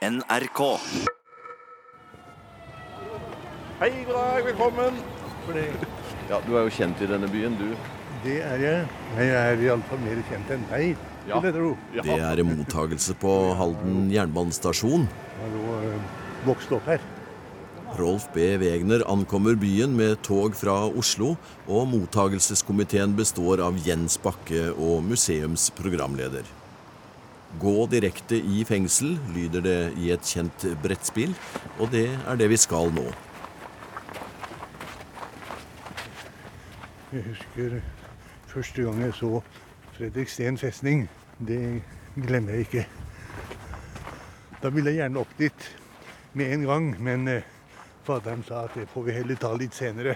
NRK. Hei, god dag, velkommen. Ja, Du er jo kjent i denne byen, du. Det er jeg. Jeg er iallfall mer kjent enn deg, Ja. Det, jeg. Det er mottagelse på Halden jernbanestasjon. Har nå øh, vokst opp her. Rolf B. Wegner ankommer byen med tog fra Oslo, og mottagelseskomiteen består av Jens Bakke og museumsprogramleder. Gå direkte i fengsel, lyder det i et kjent brettspill, og det er det vi skal nå. Jeg husker første gang jeg så Fredriksten festning. Det glemmer jeg ikke. Da ville jeg gjerne opp dit med en gang, men øh, faderen sa at det får vi heller ta litt senere.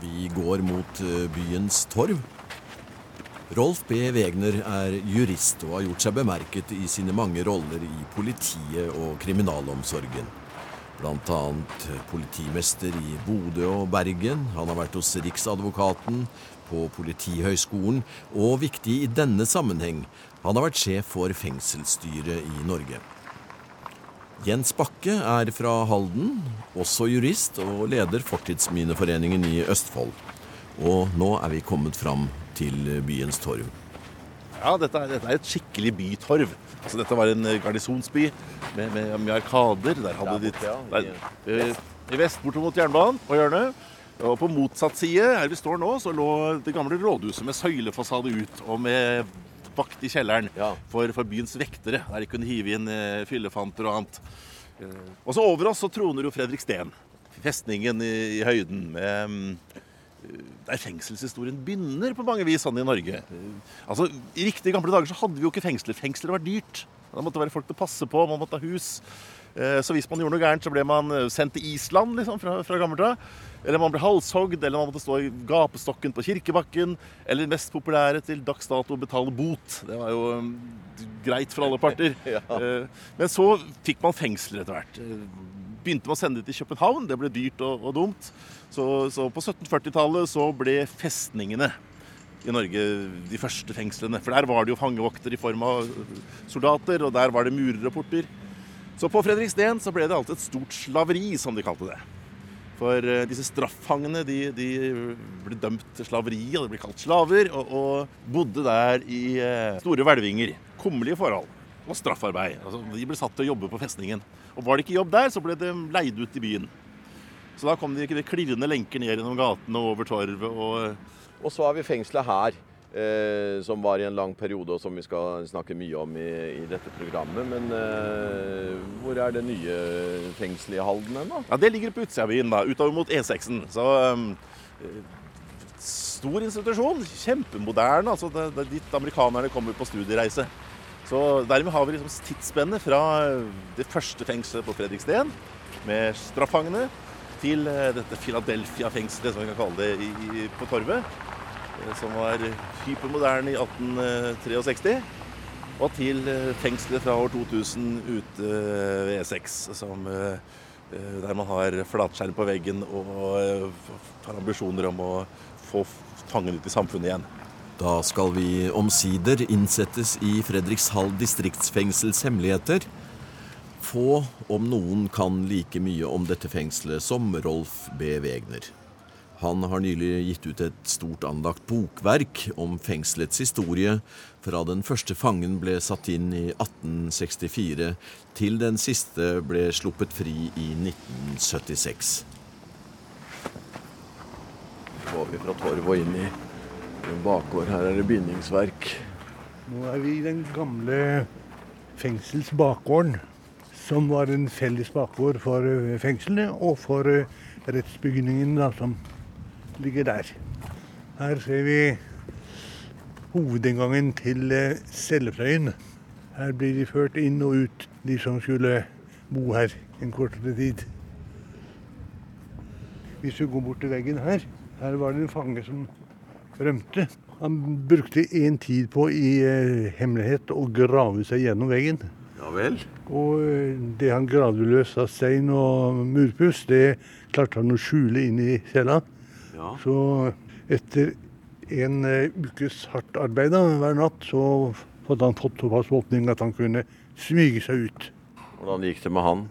Vi går mot eh, byens torv. Rolf B. Wegner er jurist og har gjort seg bemerket i sine mange roller i politiet og kriminalomsorgen. Annet politimester i Bodø og Bergen. Han har vært hos Riksadvokaten, på Politihøgskolen, og viktig i denne sammenheng, han har vært sjef for fengselsstyret i Norge. Jens Bakke er fra Halden, også jurist, og leder Fortidsminneforeningen i Østfold. Og nå er vi kommet fram til byens torv. Ja, dette er, dette er et skikkelig bytorv. Altså, dette var en eh, garnisonsby med, med, med arkader. Der hadde de borte, ja, i eh, I vest borte mot jernbanen på hjørnet. Og på motsatt side, her vi står nå, så lå det gamle rådhuset med søylefasade ut og med vakt i kjelleren Ja. for, for byens vektere, der de kunne hive inn eh, fyllefanter og annet. Eh, og så over oss så troner jo Fredriksten. Festningen i, i høyden med mm, der fengselshistorien begynner på mange vis sånn i Norge. Altså, I riktige gamle dager så hadde vi jo ikke fengsler. Fengsler var dyrt. Det måtte være folk til å passe på, man måtte ha hus. Eh, Så hvis man gjorde noe gærent, så ble man eh, sendt til Island liksom, fra, fra gammelt av. Eller man ble halshogd, eller man måtte stå i gapestokken på kirkebakken. Eller mest populære til dags dato betale bot. Det var jo mm, greit for alle parter. Ja. Eh, Men så fikk man fengsler etter hvert. Begynte med å sende det til København. Det ble dyrt og, og dumt. Så, så på 1740-tallet så ble festningene i Norge de første fengslene. For der var det jo fangevokter i form av soldater, og der var det murer. Så på Fredriksten så ble det alltid et stort slaveri, som de kalte det. For eh, disse straffangene de, de ble dømt til slaveri, og de ble kalt slaver, og, og bodde der i eh, store hvelvinger. Kummerlige forhold og straffarbeid. Altså, de ble satt til å jobbe på festningen. Og var det ikke jobb der, så ble de leid ut i byen. Så da kom de ikke klirrende lenker ned gjennom gatene og over torvet. og Og så har vi fengselet her, eh, som var i en lang periode, og som vi skal snakke mye om i, i dette programmet. Men eh, hvor er det nye fengselet i Halden hen, da? Ja, Det ligger på utsida av byen, da, utover mot E6-en. Så eh, Stor institusjon. Kjempemoderne. altså Det, det dit amerikanerne kommer på studiereise. Så Dermed har vi liksom tidsspennet fra det første fengselet på Fredriksten, med straffangene, til eh, dette Philadelphia-fengselet, som vi kan kalle det, i, på Torvet. eh, Som var hypermoderne i 1863. Og til eh, fengselet fra år 2000 ute ved E6, som, eh, eh, der man har flatskjerm på veggen og eh, har ambisjoner om å få fangene ut i samfunnet igjen. Da skal vi omsider innsettes i Fredrikshall distriktsfengsels hemmeligheter. Få, om noen, kan like mye om dette fengselet som Rolf B. Wegner. Han har nylig gitt ut et stort anlagt bokverk om fengselets historie fra den første fangen ble satt inn i 1864 til den siste ble sluppet fri i 1976. Går vi fra torv og inn i en bakgård. Her er det bindingsverk. Nå er vi i den gamle fengselsbakgården, som var en felles bakgård for øh, fengslene og for øh, rettsbygningen da, som ligger der. Her ser vi hovedinngangen til øh, cellefløyen. Her blir de ført inn og ut, de som skulle bo her en kortere tid. Hvis du går bort til veggen her, her var det en fange som rømte. Han brukte en tid på i eh, hemmelighet å grave seg gjennom veggen. Ja vel? Og eh, det han gravde løs av stein og murpuss, det klarte han å skjule inn i cella. Ja. Så etter en eh, ukes hardt arbeid hver natt, så hadde han fått såpass åpning at han kunne smyge seg ut. Hvordan gikk det med han?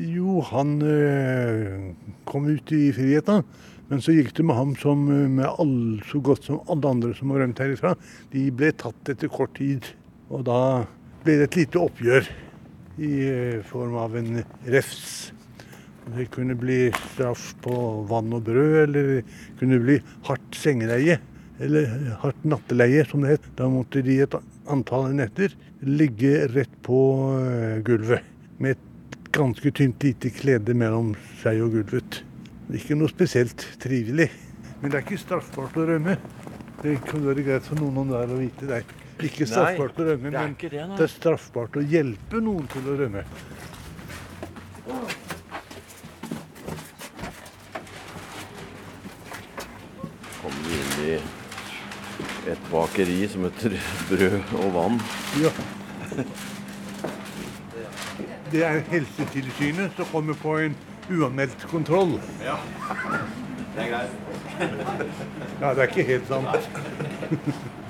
Jo, han øh, kom ut i friheten. Men så gikk det med ham som med all, så godt som alle andre som har rømt herifra. De ble tatt etter kort tid. Og da ble det et lite oppgjør i form av en refs. Det kunne bli straff på vann og brød, eller det kunne bli hardt sengeleie. Eller hardt natteleie, som det het. Da måtte de et antall netter ligge rett på gulvet. Med et ganske tynt lite klede mellom seg og gulvet. Ikke noe spesielt trivelig. Men det er ikke straffbart å rømme. Det kan være greit for noen om der å vite. Det er ikke straffbart å rømme, men det, det er straffbart å hjelpe noen til å rømme. Kommer vi inn i et bakeri som heter Brød og vann. Ja. Det er Helsetilsynet som kommer på en uanmeldt kontroll. Ja, det er greit. Ja, det er ikke helt sant.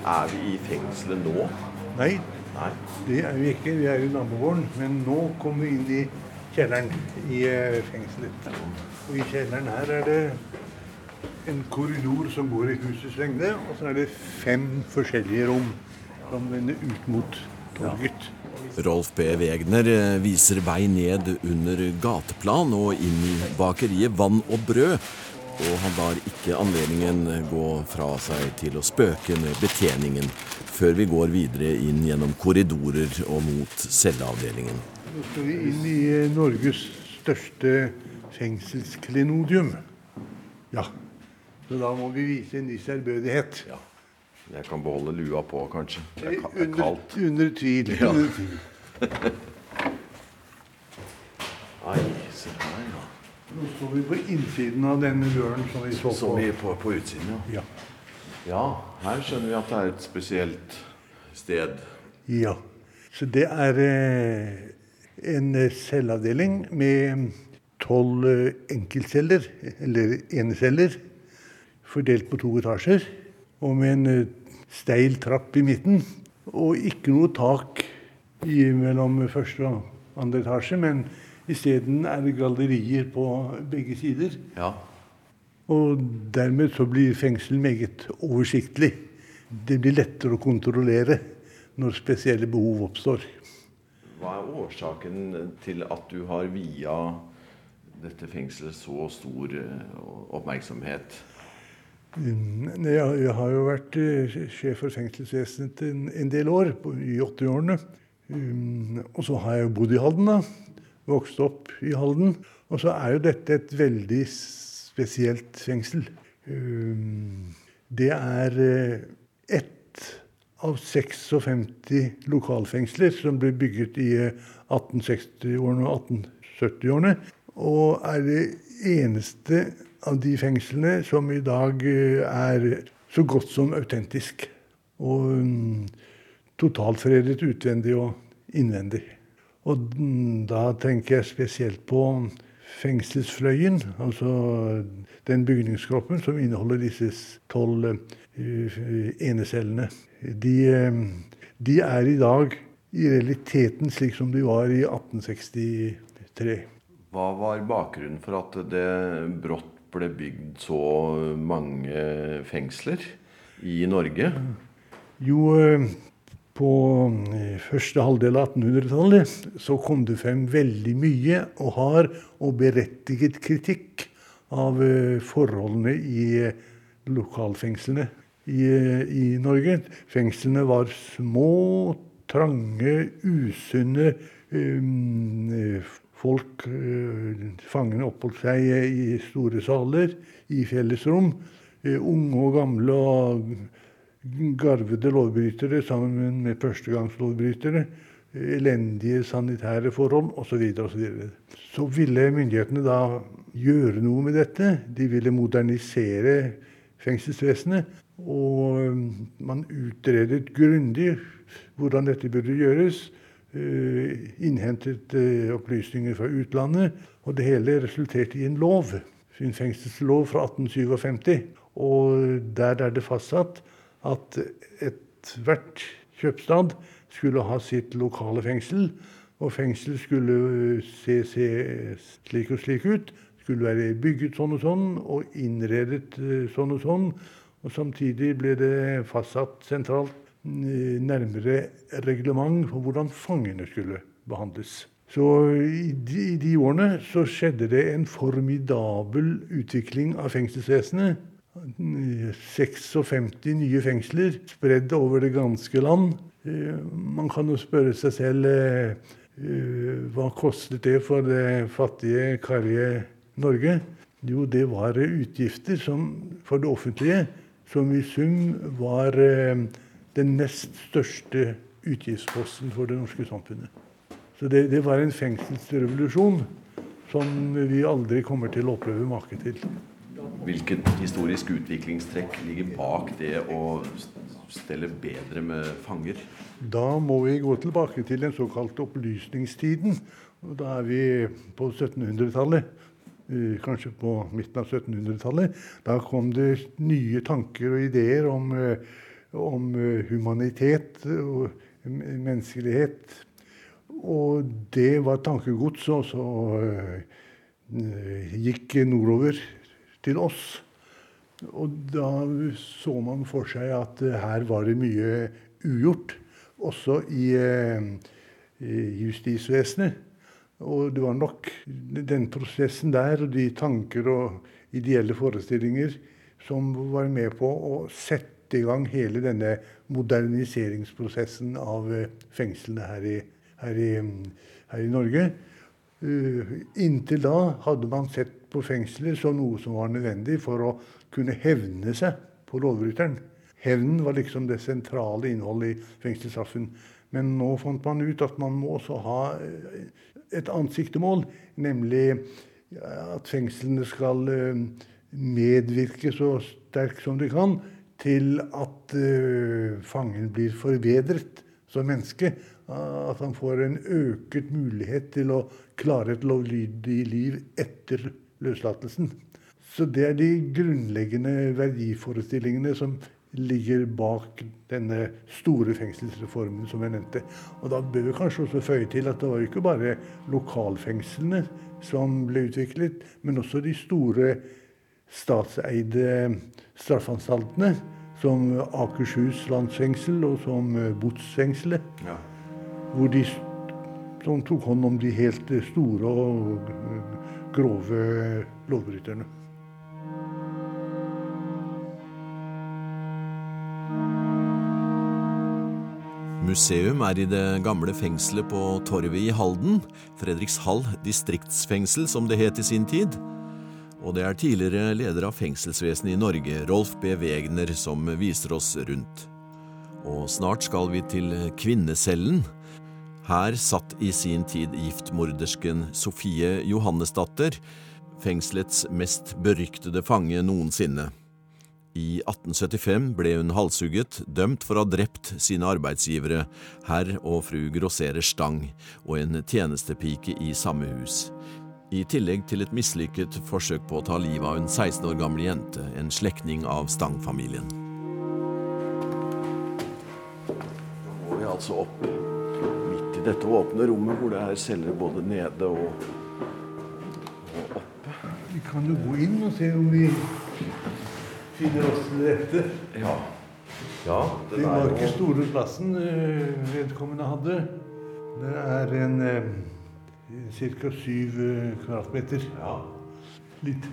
Er vi i fengselet nå? Nei, Nei. det er vi ikke. Vi er i nabogården. Men nå kommer vi inn i kjelleren i eh, fengselet. Og i kjelleren her er det en korridor som går i husets lengde, og så er det fem forskjellige rom som vender ut mot torget. Rolf B. Wegner eh, viser vei ned under gateplan og inn i bakeriet Vann og Brød. Og han lar ikke anledningen gå fra seg til å spøke med betjeningen før vi går videre inn gjennom korridorer og mot celleavdelingen. Nå skal vi inn i eh, Norges største fengselsklenodium. Ja, så da må vi vise en viss ærbødighet. Ja. Jeg kan beholde lua på, kanskje. Det er, det er Under, kaldt. under tvil. Ja. Under tvil. Ai, se her, ja. Nå står vi på innsiden av denne døren som vi så Som på. vi på, på utsiden, ja. Ja. Ja, her skjønner vi at det er et spesielt sted. ja. Så det er eh, en celleavdeling med tolv eh, enkeltceller, eller eneceller, fordelt på to etasjer. Og med en eh, steil trapp i midten. Og ikke noe tak i, mellom første og andre etasje, men isteden er det gallerier på begge sider. Ja. Og dermed så blir fengselet meget oversiktlig. Det blir lettere å kontrollere når spesielle behov oppstår. Hva er årsaken til at du har via dette fengselet så stor eh, oppmerksomhet? Jeg, har jo vært eh, sjef for fengselsvesenet en, del år, i 80-årene. Um, og så har jeg jo bodd i Halden, da. Vokst opp i Halden. Og så er jo dette et veldig spesielt fengsel. Um, det er eh, ett av 56 lokalfengsler som ble bygget i eh, 1860-årene og 1870-årene. Og er det eneste av de fengslene som i dag eh, er så godt som autentisk. Og totalt totalfredet utvendig og innvendig. Og mm, da tenker jeg spesielt på fengselsfløyen, altså den bygningskroppen som inneholder disse tolv eh, enecellene. De, eh, de er i dag i realiteten slik som de var i 1863. Hva var bakgrunnen for at det brått ble bygd så mange fengsler i Norge? Jo, eh, på eh, første halvdel av 1800-tallet så kom det frem veldig mye og hard og berettiget kritikk av eh, forholdene i lokalfengslene i, i Norge. Fengslene var små, trange, usunne. eh, Folk, eh, fangene oppholdt seg i store saler, i fellesrom. Eh, Unge og gamle og garvede lovbrytere sammen med førstegangslovbrytere. Elendige sanitære forhold osv. Så, videre, og så, så ville myndighetene da gjøre noe med dette. De ville modernisere fengselsvesenet. Og um, man utredet grundig hvordan dette burde gjøres. Eh, Innhentet eh, opplysninger fra utlandet. Og det hele resulterte i en lov. En fengselslov fra 1857. Og der er det fastsatt at ethvert kjøpstad skulle ha sitt lokale fengsel. Og fengsel skulle se, se slik og slik ut. Skulle være bygget sånn og sånn og innredet sånn og sånn. Og samtidig ble det fastsatt sentralt nærmere reglement for hvordan fangene skulle behandles. Så i de, i de, årene så skjedde det en formidabel utvikling av fengselsvesenet. 56 nye fengsler spredd over det ganske land. Eh, man kan jo spørre seg selv eh, eh, hva kostet det for det fattige, karrige Norge? Jo, det var utgifter som, for det offentlige som i sum var den nest største utgiftsposten for det norske samfunnet. Så det, det, var en fengselsrevolusjon som vi aldri kommer til å oppleve make til. Hvilket historisk utviklingstrekk ligger bak det å stelle bedre med fanger? Da må vi gå tilbake til den såkalte opplysningstiden. Da er vi på 1700-tallet. Eh, kanskje på midten av 1700-tallet. Da kom det nye tanker og ideer om eh, om eh, humanitet og menneskelighet. Og det var tankegods, og så uh, gikk nordover til oss. Og da så man for seg at uh, her var det mye ugjort, også i justisvesenet. Og det var nok den prosessen der og de tanker og ideelle forestillinger som var med på å sette satte i gang hele denne moderniseringsprosessen av eh, fengslene her i, her i, her i Norge. Uh, inntil da hadde man sett på fengsler som noe som var nødvendig for å kunne hevne seg på lovbryteren. Hevnen var liksom det sentrale innholdet i fengselsstraffen. Men nå fant man ut at man må også ha eh, et annet siktemål, nemlig at fengslene skal medvirke så sterkt som de kan til at uh, fangen blir forbedret som menneske. At han får en øket mulighet til å klare et lovlydig liv etter løslatelsen. Så det er de grunnleggende verdiforestillingene som ligger bak denne store fengselsreformen som jeg nevnte. Og da bør vi kanskje også føye til at det var ikke bare lokalfengslene som ble utviklet, men også de store statseide straffanstaltene, som Akershus landsfengsel og som eh, Botsfengselet. Ja. Hvor de som tok hånd om de helt store og grove lovbryterne. Museum er i det gamle fengselet på Torvet i Halden, Fredrikshall distriktsfengsel som det het i sin tid og det er tidligere leder av fengselsvesenet i Norge, Rolf B. Wegner, som viser oss rundt. Og snart skal vi til kvinnecellen. Her satt i sin tid giftmordersken Sofie Johannesdatter, fengselets mest beryktede fange noensinne. I 1875 ble hun halshugget, dømt for å ha drept sine arbeidsgivere, herr og fru Grosserer Stang, og en tjenestepike i samme hus i tillegg til et mislykket forsøk på å ta livet av en 16 år gammel jente, en slektning av Stang-familien. Nå går vi altså opp midt i dette åpne rommet hvor det er celler både nede og, og oppe. Vi kan jo gå inn og se om vi finner oss til rette. Ja. ja det var ikke store plassen eh, vedkommende hadde. Det er en eh, ca. syv eh, kvadratmeter. Ja. Litt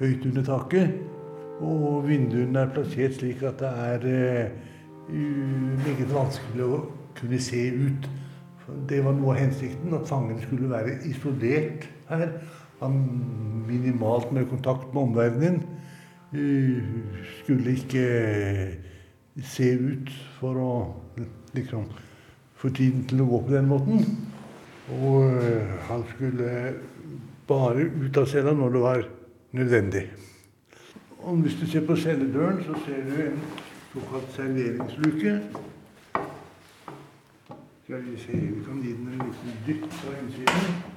høyt under taket. Og vinduene er plassert slik at det er uh, meget vanskelig å kunne se ut. Det var noe av hensikten, at fangen skulle være isolert her. Minimalt med kontakt med omverdenen. Skulle ikke se ut for å liksom få tiden til å gå på den måten. Og eh, han skulle bare ut av cella når det var nødvendig. Og hvis du ser på celledøren, så ser du en såkalt serveringsluke. Skal vi se Vi kan gi den en liten dytt på innsiden.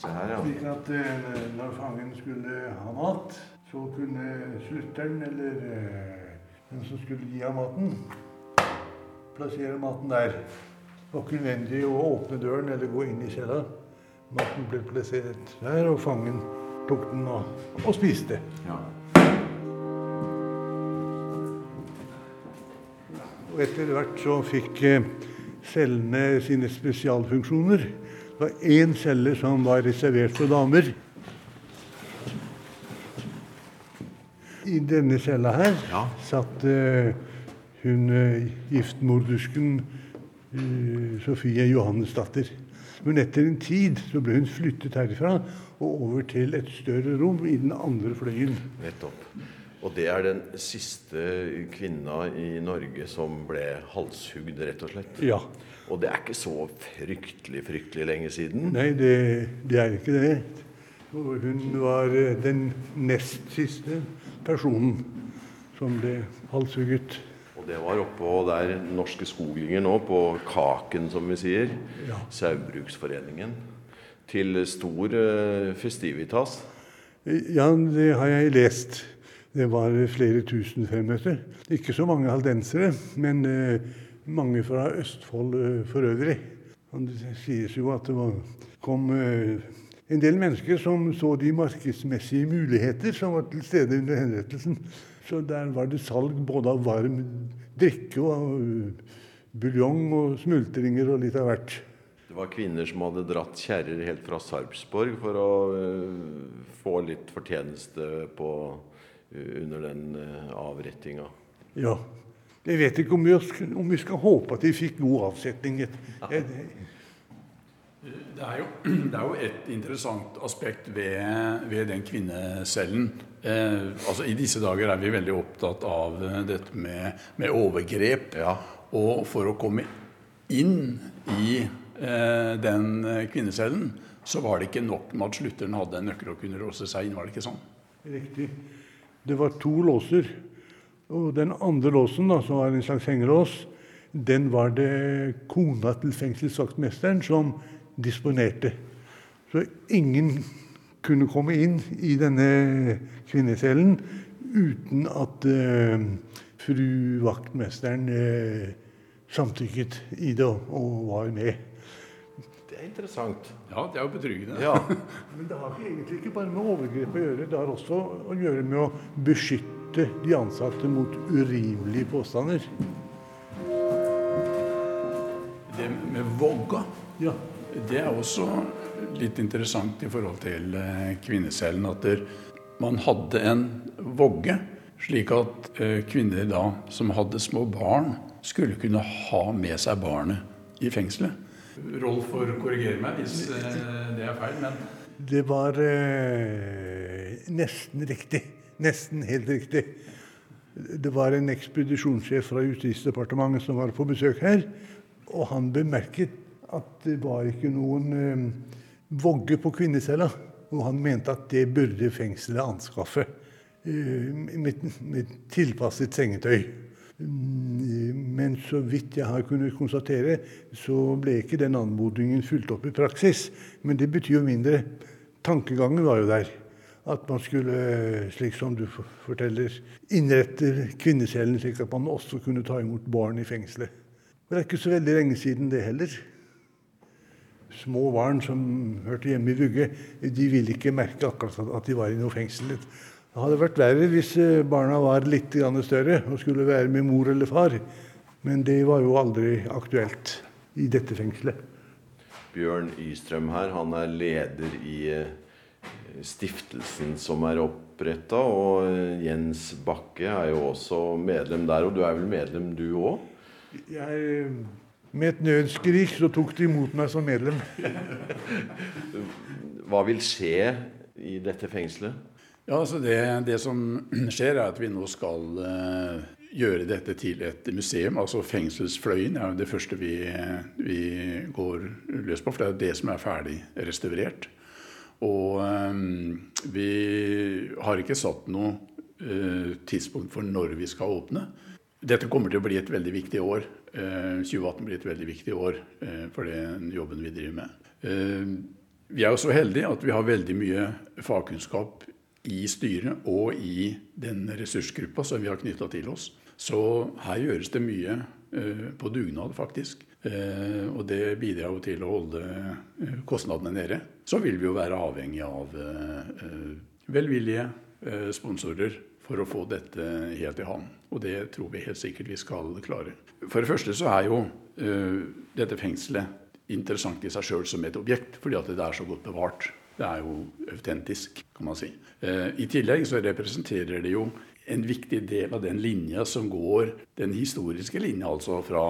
Slik at eh, når fangen skulle ha mat, så kunne slutteren eller eh, den som skulle gi ham maten, plassere maten der. Det var ikke nødvendig å åpne døren eller gå inn i cella. Maten ble plassert der, og fangen tok den og, og spiste. Ja. Og etter hvert så fikk eh, cellene sine spesialfunksjoner. Det var én celle som var reservert for damer. I denne cella her Ja. satt eh, hun uh, giftmordersken eh, Sofie Johannesdatter. Men etter en tid så ble hun flyttet herfra og over til et større rom i den andre fløyen. Nettopp. Og det er den siste kvinna i Norge som ble halshugd, rett og slett. Ja. Og det er ikke så fryktelig, fryktelig lenge siden. Nei, det, det er ikke det. Og hun var eh, den nest siste personen som ble halshugget. Det var oppå der Norske Skoglinger nå, på Kaken, som vi sier. Ja. Saugbruksforeningen. Til stor eh, festivitas. Ja, det har jeg lest. Det var flere tusen fremmøter. Ikke så mange haldensere, men eh, mange fra Østfold eh, for øvrig. Det sies jo at det var, kom en del mennesker som så de markedsmessige muligheter som var til stede under henrettelsen. Så der var det salg både av varm drikke og eh, buljong og smultringer og litt av hvert. Det var kvinner som hadde dratt kjerrer helt fra Sarpsborg for å eh, få litt fortjeneste på, eh, under den uh, avrettinga. Ja. Jeg vet ikke om vi, om vi skal håpe at de fikk god avsetning. Jeg, jeg, Det er, jo, det er jo et interessant aspekt ved, ved den kvinnecellen. Eh, altså I disse dager er vi veldig opptatt av eh, dette med, med overgrep. Ja. Og for å komme inn i eh, den kvinnecellen, så var det ikke nok med at slutteren hadde en nøkkel og kunne låse seg inn. Var det ikke sånn? Riktig. Det var to låser. Og den andre låsen, da, som var en slags hengelås, den var det kona til fengselsvaktmesteren som disponerte. Så ingen kunne komme inn i denne kvinnecellen uten at eh, fru vaktmesteren eh, samtykket i det og, og var med. Det er interessant. Ja, det er jo betryggende. Ja. Men det har egentlig ikke bare med overgrep å gjøre. Det har også å gjøre med å beskytte de ansatte mot urimelige påstander. Det med vogga Ja. Det er også litt interessant i forhold til eh, kvinnecellen. At man hadde en vogge, slik at eh, kvinner da, som hadde små barn, skulle kunne ha med seg barnet i fengselet. Rolf får korrigere meg hvis eh, det er feil, men Det var eh, nesten riktig. Nesten helt riktig. Det var en ekspedisjonssjef fra Justisdepartementet som var på besøk her. Og han bemerket at det var ikke noen eh, vogge på kvinnecella. Og han mente at det burde fengselet anskaffe eh, med, med tilpasset sengetøy. Mm, Men så vidt jeg har kunnet konstatere, så ble ikke den anmodningen fulgt opp i praksis. Men det betyr jo mindre. Tankegangen var jo der. At man skulle, slik som du forteller, innrette kvinnecellen slik at man også kunne ta imot barn i fengselet. Det er ikke så veldig lenge siden det heller. Små barn som hørte hjemme i vugge, de ville ikke merke akkurat at de var i noe fengsel. Det hadde vært verre hvis eh, barna var litt større og skulle være med mor eller far. Men det var jo aldri aktuelt i dette fengselet. Bjørn Ystrøm her, han er leder i eh, stiftelsen som er oppretta. Og eh, Jens Bakke er jo også medlem der, og du er vel medlem du òg? Jeg, med et nødskrik så tok de imot meg som medlem. Hva vil skje i dette fengselet? Ja, altså det, det som skjer, er at vi nå skal eh, gjøre dette til et museum. Altså Fengselsfløyen er jo det første vi, vi går løs på, for det er det som er ferdig restaurert. Og um, vi har ikke satt noe uh, tidspunkt for når vi skal åpne. Dette kommer til å bli et veldig viktig år. Eh, 2018 blir et veldig viktig år eh, for den jobben vi driver med. Eh, vi er jo så heldige at vi har veldig mye fagkunnskap i styret og i den ressursgruppa som vi har knytta til oss. Så her gjøres det mye på dugnad, faktisk. Og det bidrar jo til å holde kostnadene nede. Så vil vi jo være avhengig av velvillige sponsorer for å få dette helt i havn. Og det tror vi helt sikkert vi skal klare. For det første så er jo dette fengselet interessant i seg sjøl som et objekt, fordi at det er så godt bevart. Det er jo autentisk, kan man si. I tillegg så representerer det jo en viktig del av den linja som går, den historiske linja, altså fra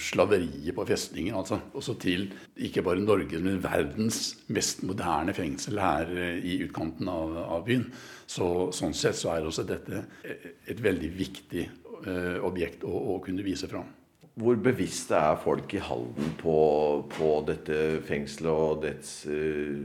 slaveriet på festningen, altså, også til ikke bare Norge, men verdens mest moderne fengsel her eh, i utkanten av, av byen. Så, sånn sett så er også dette et veldig viktig eh, objekt å, å, kunne vise fram. Hvor bevisste er folk i Halden på, på dette fengselet og dets uh,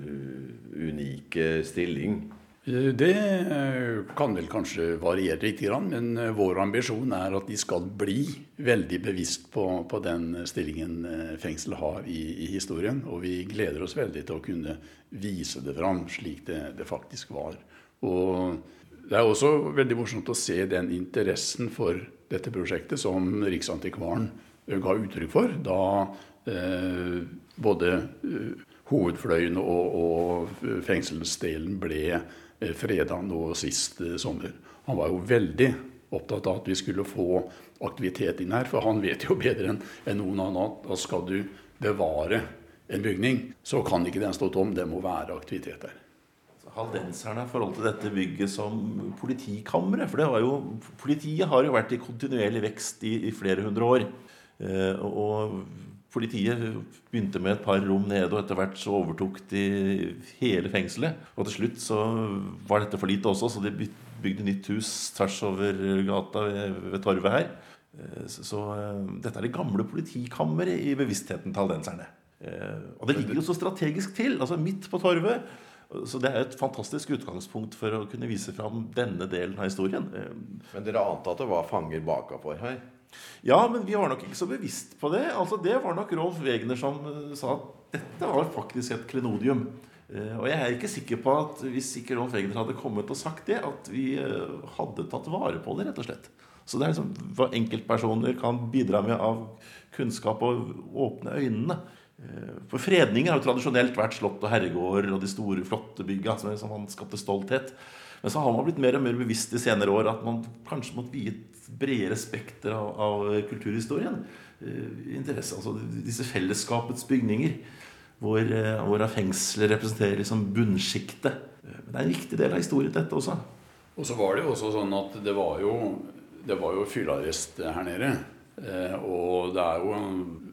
unike stilling? Eh, det eh, kan vel kanskje variere litt, men eh, vår ambisjon er at de skal bli veldig bevisst på, på den stillingen fengselet har i, i, historien. Og vi gleder oss veldig til å kunne vise det fram slik det, det, faktisk var. Og det er også veldig morsomt å se den interessen for dette prosjektet som Riksantikvaren ga uttrykk for da eh, både hovedfløyen og, og fengselsdelen ble Eh, freda nå sist eh, sommer. Han var jo veldig opptatt av at vi skulle få aktivitet inn her. For han vet jo bedre enn noen annen at skal du bevare en bygning, så kan ikke den stå tom. Det må være aktivitet der. Haldenserne i forhold til dette bygget som politikammeret. For jo, politiet har jo vært i kontinuerlig vekst i, i flere hundre år. Eh, og Politiet begynte med et par rom nede, og etter hvert så overtok de hele fengselet. Og til slutt så var dette for lite også, så de bygde nytt hus tvers over gata ved, ved torvet her. Eh, så, så eh, dette er det gamle politikammeret i bevisstheten til aldenserne. Eh, og det ligger jo så strategisk til, altså midt på torvet. Så det er et fantastisk utgangspunkt for å kunne vise fram denne delen av historien. Men dere ante at det var fanger bakafor her? Ja, men vi var nok ikke så bevisst på det. Altså, Det var nok Rolf Wegner som uh, sa at dette var faktisk et klenodium. Uh, og jeg er ikke sikker på at hvis ikke Rolf Wegner hadde kommet og sagt det, at vi uh, hadde tatt vare på det, rett og slett. Så det er liksom hva enkeltpersoner kan bidra med av kunnskap og åpne øynene. For fredninger har jo tradisjonelt vært slott og herregårder og de store, flotte bygga som man skapte stolthet. Men så har man blitt mer og mer bevisst i senere år at man kanskje måtte vie et bredere spekter av, av, kulturhistorien. Uh, interesse, altså Disse fellesskapets bygninger, hvor, uh, hvor fengselet representerer liksom bunnsjiktet. Uh, men det er en viktig del av historien, dette også. Og så var det jo også sånn at det var jo, det jo fyllearrest her nede. Eh, og det er jo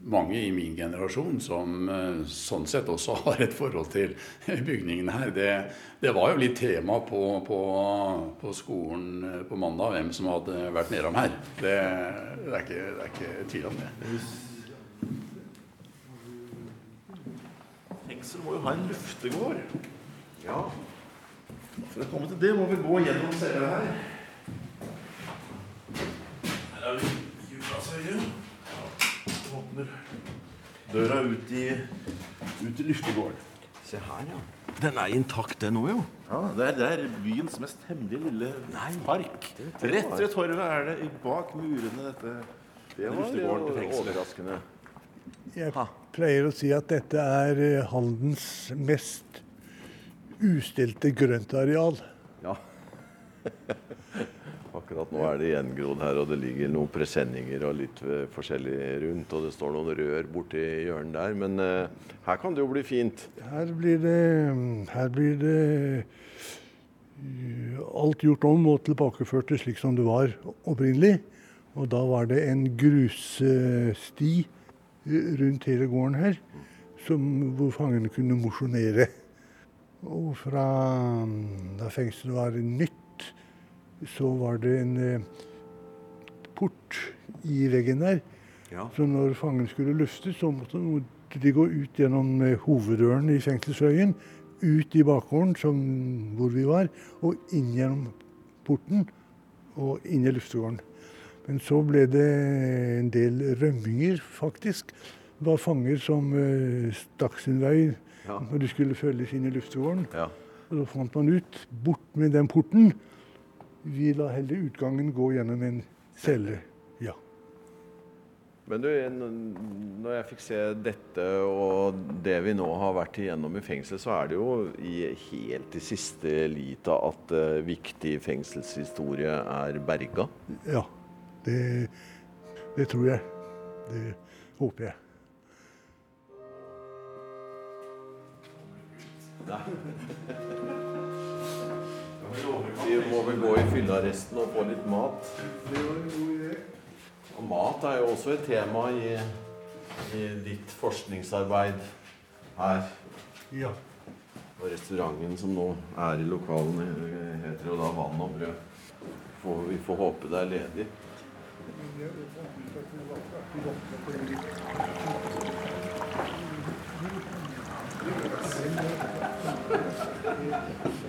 mange i min generasjon som eh, sånn sett også har et forhold til bygningen her. Det, det var jo litt tema på, på, på, skolen eh, på mandag hvem som hadde vært nedom her. Det, det, er ikke, det er ikke tvil om det. Fengsel må jo ha en luftegård. Ja. For å komme til det må vi gå gjennom selve her. Her er vi Åpner døra ut i, ut i luftegården. Se her, ja. Den er intakt, den òg, jo. Ja, det er, det er, byens mest hemmelige lille Nei, park. Rett ved torvet er det bak murene dette Det var overraskende. Jeg pleier å si at dette er eh, Haldens mest ustilte grøntareal. Ja. Akkurat nå er det gjengrodd her, og det ligger noen presenninger og litt forskjellig rundt. Og det står noen rør borti hjørnet der. Men uh, her kan det jo bli fint. Her blir det, her blir det uh, alt gjort om og tilbakeført til slik som det var opprinnelig. Og da var det en grussti rundt hele gården her, som, hvor fangene kunne mosjonere. Og fra da fengselet var nytt så var det en eh, port i veggen der. Ja. Så når fangen skulle luftes, så måtte de gå ut gjennom eh, hoveddøren i fengselsøyen, ut i bakgården som, hvor vi var, og inn gjennom porten og inn i luftegården. Men så ble det en del rømminger, faktisk. Det var fanger som eh, stakk sin vei ja. når de skulle følges inn i luftegården. Ja. Og så fant man ut, bort med den porten. Vi lar heller utgangen gå gjennom en celle. Ja. Men du, når jeg fikk se dette og det vi nå har vært igjennom i fengsel, så er det jo i helt i siste lita at uh, viktig fengselshistorie er berga? Ja, det, det tror jeg. Det håper jeg. Nei. Vi må vel gå i fyllearresten og få litt mat. Det var en god idé. Og mat er jo også et tema i, i ditt forskningsarbeid her. Ja. Og restauranten som nå er i lokalene, heter jo da Vann og brød. Får, vi får håpe det er ledig.